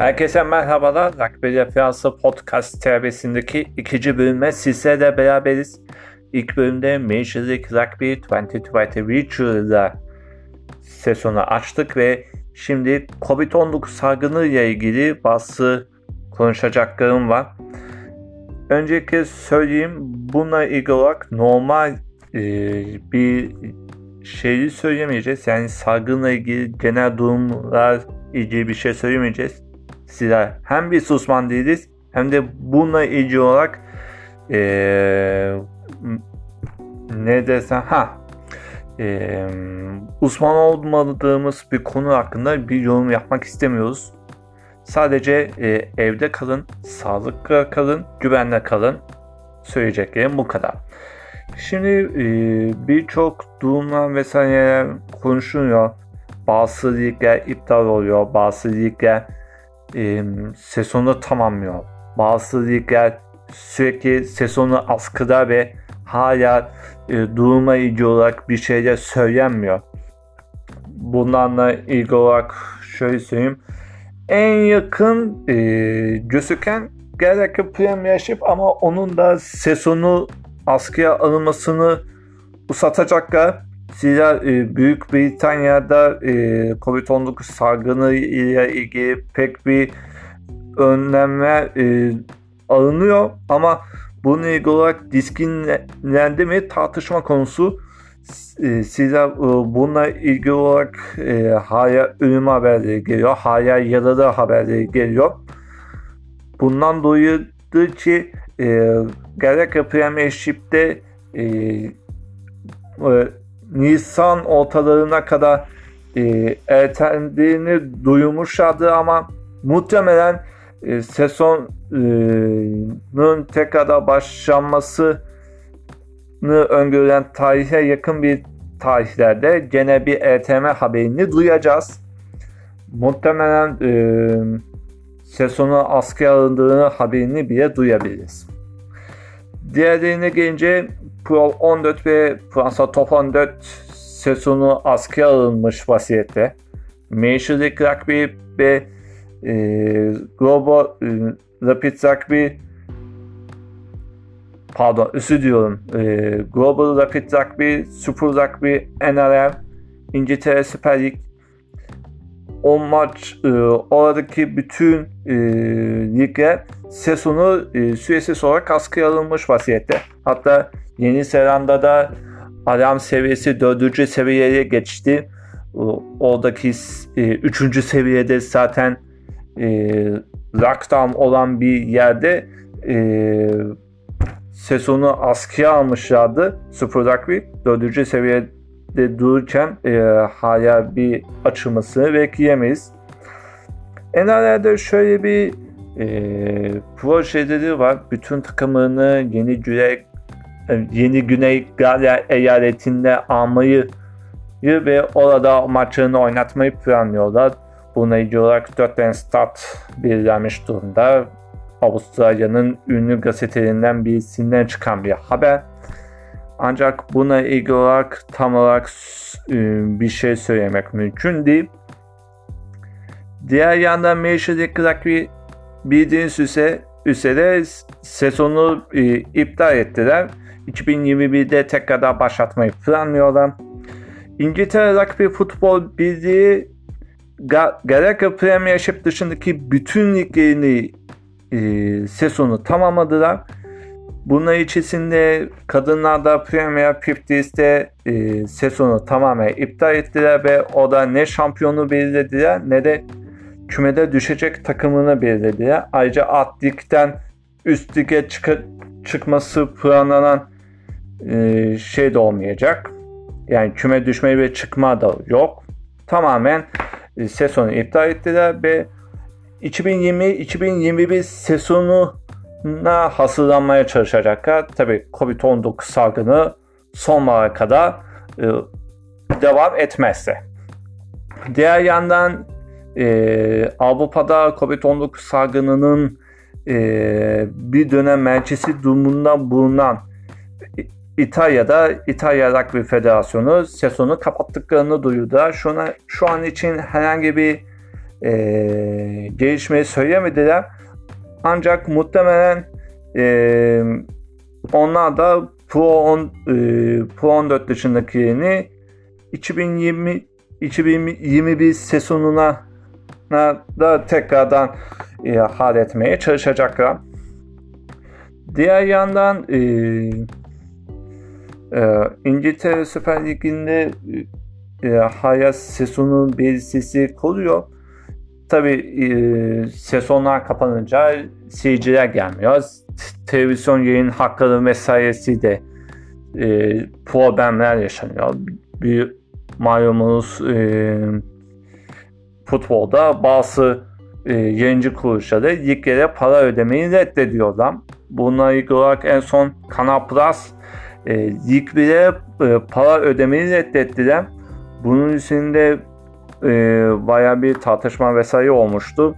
Herkese merhabalar. Rugby Referansı Podcast terbiyesindeki ikinci bölüme sizlerle beraberiz. İlk bölümde Major League Rugby 2020 Regional'da sezonu açtık ve şimdi Covid-19 salgını ile ilgili bazı konuşacaklarım var. Öncelikle söyleyeyim bununla ilgili olarak normal e, bir şeyi söyleyemeyeceğiz. Yani salgınla ilgili genel durumlar ilgili bir şey söylemeyeceğiz. Size hem bir susman değiliz hem de bununla ilgili olarak ee, ne desem ha e, uzman olmadığımız bir konu hakkında bir yorum yapmak istemiyoruz. Sadece e, evde kalın, sağlıklı kalın, güvenle kalın. Söyleyeceklerim bu kadar. Şimdi e, birçok durumlar vesaire konuşuluyor. Bazı ligler iptal oluyor, bazı ligler e, sezonu tamamlıyor. Bazı ligler sürekli sezonu askıda ve hala e, duruma ilgili olarak bir şeyler söylenmiyor. Bunlarla ilgili olarak şöyle söyleyeyim. En yakın e, gözüken gerek Premiership ama onun da sezonu askıya alınmasını uzatacaklar. Zira e, Büyük Britanya'da e, Covid-19 salgını ile ilgili pek bir önlemler e, alınıyor ama bununla ilgili olarak diskinlendi mi tartışma konusu. E, Zira e, bununla ilgili olarak e, hala ölüm haberleri geliyor, hala yaralı haberleri geliyor. Bundan dolayı ki e, gerek Premiership'te e, e, Nisan ortalarına kadar e, ertelendiğini duyurmuşlardı ama muhtemelen e, sezonun tekrar başlanmasını öngören tarihe yakın bir tarihlerde gene bir ETM haberini duyacağız. Muhtemelen e, sezonu askıya alındığını haberini bile duyabiliriz. Diğerlerine gelince Pro 14 ve Fransa Top 14 sezonu askıya alınmış vaziyette. Major League Rugby ve e, Global e, Rapid Rugby pardon özür diyorum e, Global Rapid Rugby, Super Rugby, NRL, İngiltere Süper Lig o maç e, oradaki bütün e, ligler sezonu e, süresiz olarak askıya alınmış vaziyette. Hatta Yeni Zelanda'da alarm seviyesi 4. seviyeye geçti. Oradaki 3. E, seviyede zaten e, lockdown olan bir yerde e, sezonu askıya almışlardı Super Rugby. 4. seviyede dururken e, hala bir açılmasını bekleyemeyiz. NRL'de şöyle bir e, projeleri var. Bütün takımını yeni Güney yeni Güney Galya eyaletinde almayı ve orada maçını oynatmayı planlıyorlar. Buna ilgili olarak 4 tane stat belirlenmiş durumda. Avustralya'nın ünlü gazetelerinden birisinden çıkan bir haber. Ancak buna ilgili olarak tam olarak e, bir şey söylemek mümkün değil. Diğer yandan League Rugby bildiğiniz üzere, üzere sezonu e, iptal ettiler. 2021'de tekrardan başlatmayı planlıyorlar. İngiltere Rugby Futbol Birliği gerek Premiership dışındaki bütün liglerini e, sezonu tamamladılar. Bunun içerisinde kadınlarda Premier 50'de e, sezonu tamamen iptal ettiler ve o da ne şampiyonu belirlediler ne de kümede düşecek takımını belirlediler. Ayrıca alt ligden üst lige çık çıkması planlanan e, şey de olmayacak. Yani küme düşme ve çıkma da yok. Tamamen e, sezonu iptal ettiler ve 2020-2021 sezonuna hazırlanmaya çalışacaklar. Tabi Covid-19 salgını sonbahara kadar e, devam etmezse. Diğer yandan e, Avrupa'da Covid-19 salgınının e, bir dönem merkezi durumunda bulunan İtalya'da İtalya Rugby Federasyonu sezonu kapattıklarını duyurdu. Şu an, şu an için herhangi bir e, gelişmeyi söyleyemediler. Ancak muhtemelen e, onlar da Pro 10 e, Pro 14 dışındakilerini 2020 2021 sezonuna da tekrardan e, hal etmeye çalışacaklar. Diğer yandan e, e, İngiltere Süper Ligi'nde e, hayat sezonu berisisi koruyor. Tabi e, sezonlar kapanınca seyirciler gelmiyor. Televizyon yayın hakları vesairesi de e, problemler yaşanıyor. Bir malumunuz e, futbolda bazı e, yayıncı kuruluşları liglere para ödemeyi reddediyorlar. Bununla ilgili olarak en son Kanal Plus e, liglere e, para ödemeyi reddettiler. Bunun içinde e, baya bir tartışma vesaire olmuştu.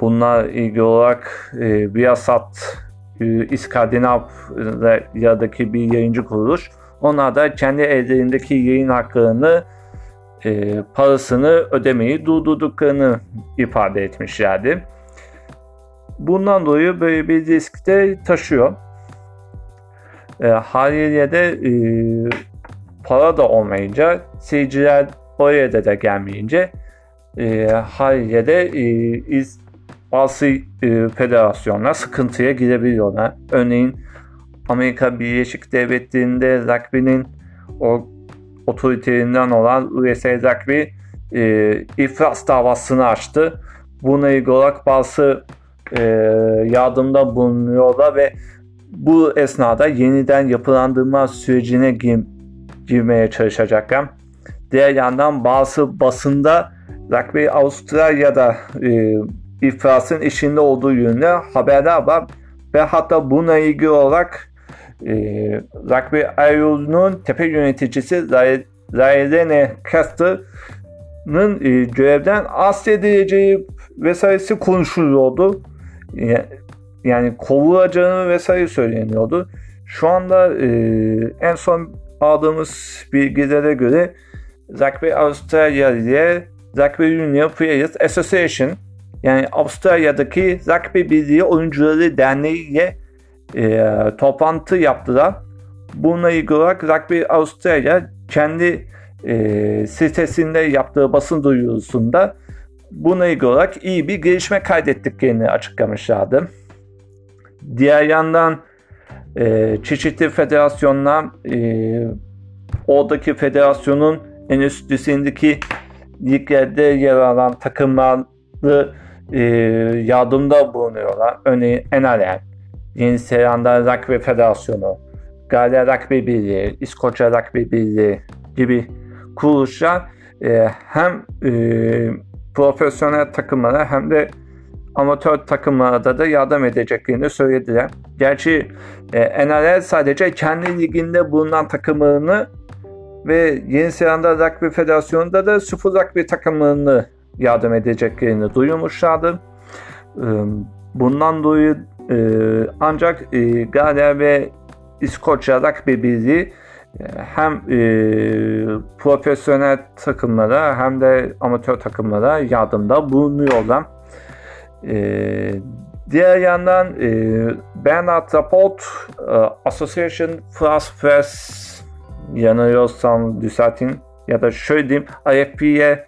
Bununla ilgili olarak e, Viasat e, İskandinavya'daki bir yayıncı kuruluş onlar da kendi ellerindeki yayın haklarını e, parasını ödemeyi durdurduklarını ifade etmişlerdi. Bundan dolayı böyle bir risk de taşıyor. E, haliyle de e, para da olmayınca seyirciler oraya da, da gelmeyince e, haliyle de e, iz, bazı e, federasyonlar sıkıntıya girebiliyorlar. Örneğin Amerika Birleşik Devletleri'nde rugby'nin o otoritelerinden olan USA Rugby e, iflas davasını açtı. Buna ilgili olarak bazı e, yardımda bulunuyorlar ve bu esnada yeniden yapılandırma sürecine gir, girmeye çalışacaklar. Diğer yandan bazı basında Rugby Avustralya'da e, iflasın içinde olduğu yönünde haberler var ve hatta buna ilgili olarak e, Rugby IO'nun tepe yöneticisi Raylene Caster'ın e, görevden asledileceği vesairesi konuşuluyordu. Yani kovulacağını vesaire söyleniyordu. Şu anda e, en son aldığımız bilgilere göre Rugby Australia ile Rugby Union Players Association yani Avustralya'daki Rugby Birliği Oyuncuları Derneği ile e, toplantı yaptılar. Bununla ilgili olarak Rugby Australia kendi e, sitesinde yaptığı basın duyurusunda buna ilgili olarak iyi bir gelişme kaydettiklerini açıklamışlardı. Diğer yandan e, çeşitli federasyonlar e, oradaki federasyonun en üst düzeyindeki liglerde yer alan takımları e, yardımda bulunuyorlar. Örneğin NRL, Yeni Zelanda Rugby Federasyonu, Galya Rugby Birliği, İskoçya Rugby Birliği gibi kuruluşlar e, hem e, profesyonel takımlara hem de amatör takımlara da yardım edeceklerini söylediler. Gerçi e, NRL sadece kendi liginde bulunan takımlarını ve Yeni Zelanda Rugby Federasyonu'nda da sıfır rugby takımlarını yardım edeceklerini duyurmuşlardı. Bundan dolayı e, ancak e, Galya ve İskoçya Rugby Birliği e, hem profesyonel takımlara hem de amatör takımlara yardımda bulunuyorlar. Diğer yandan e, Bernard Rapport e, Association France Press yanılıyorsam düzeltin ya da şöyle diyeyim IFP'ye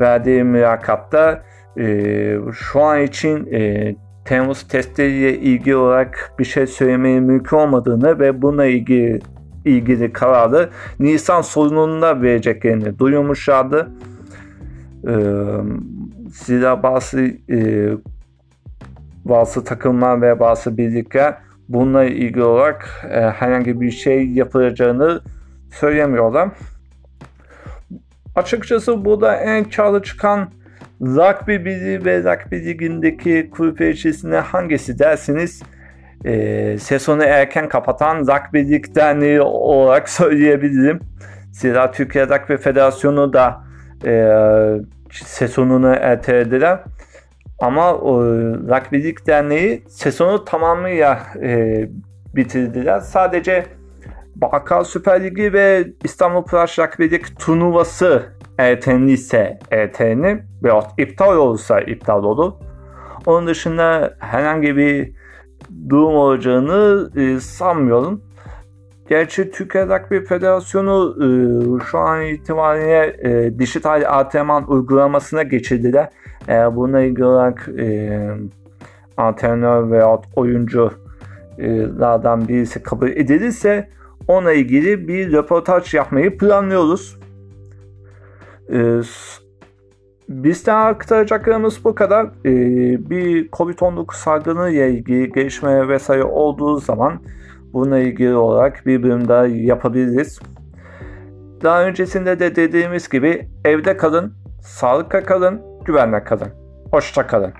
verdiği mülakatta e, şu an için e, Temmuz testleriyle ilgili olarak bir şey söylemeye mümkün olmadığını ve buna ilgili ilgili kararı Nisan sonunda vereceklerini duyurmuşlardı. Ee, zira bazı e, bazı takımlar ve bazı birlikler bununla ilgili olarak e, herhangi bir şey yapılacağını söylemiyorlar. Açıkçası burada en karlı çıkan Rugby Birliği ve Rugby Ligi'ndeki kulüp içerisinde hangisi dersiniz? E, sezonu erken kapatan Rugby Lig Derneği olarak söyleyebilirim. Zira Türkiye Rugby Federasyonu da e, sezonunu ertelediler. Ama o, Rugby Lig Derneği sezonu tamamıyla e, bitirdiler. Sadece Bakkal Süper Ligi ve İstanbul Rugby Lig turnuvası ertelenirse ertelenir veyahut iptal olursa iptal olur. Onun dışında herhangi bir durum olacağını e, sanmıyorum. Gerçi Türkiye Rugby Federasyonu e, şu an itibariyle e, dijital antrenman uygulamasına geçirdiler. Eğer bununla ilgili olarak e, antrenör veya oyunculardan birisi kabul edilirse ona ilgili bir röportaj yapmayı planlıyoruz. E, Bizden aktaracaklarımız bu kadar. Ee, bir Covid-19 salgını ile ilgili gelişme vesaire olduğu zaman bununla ilgili olarak bir bölüm daha yapabiliriz. Daha öncesinde de dediğimiz gibi evde kalın, sağlıkla kalın, güvenle kalın. Hoşça kalın.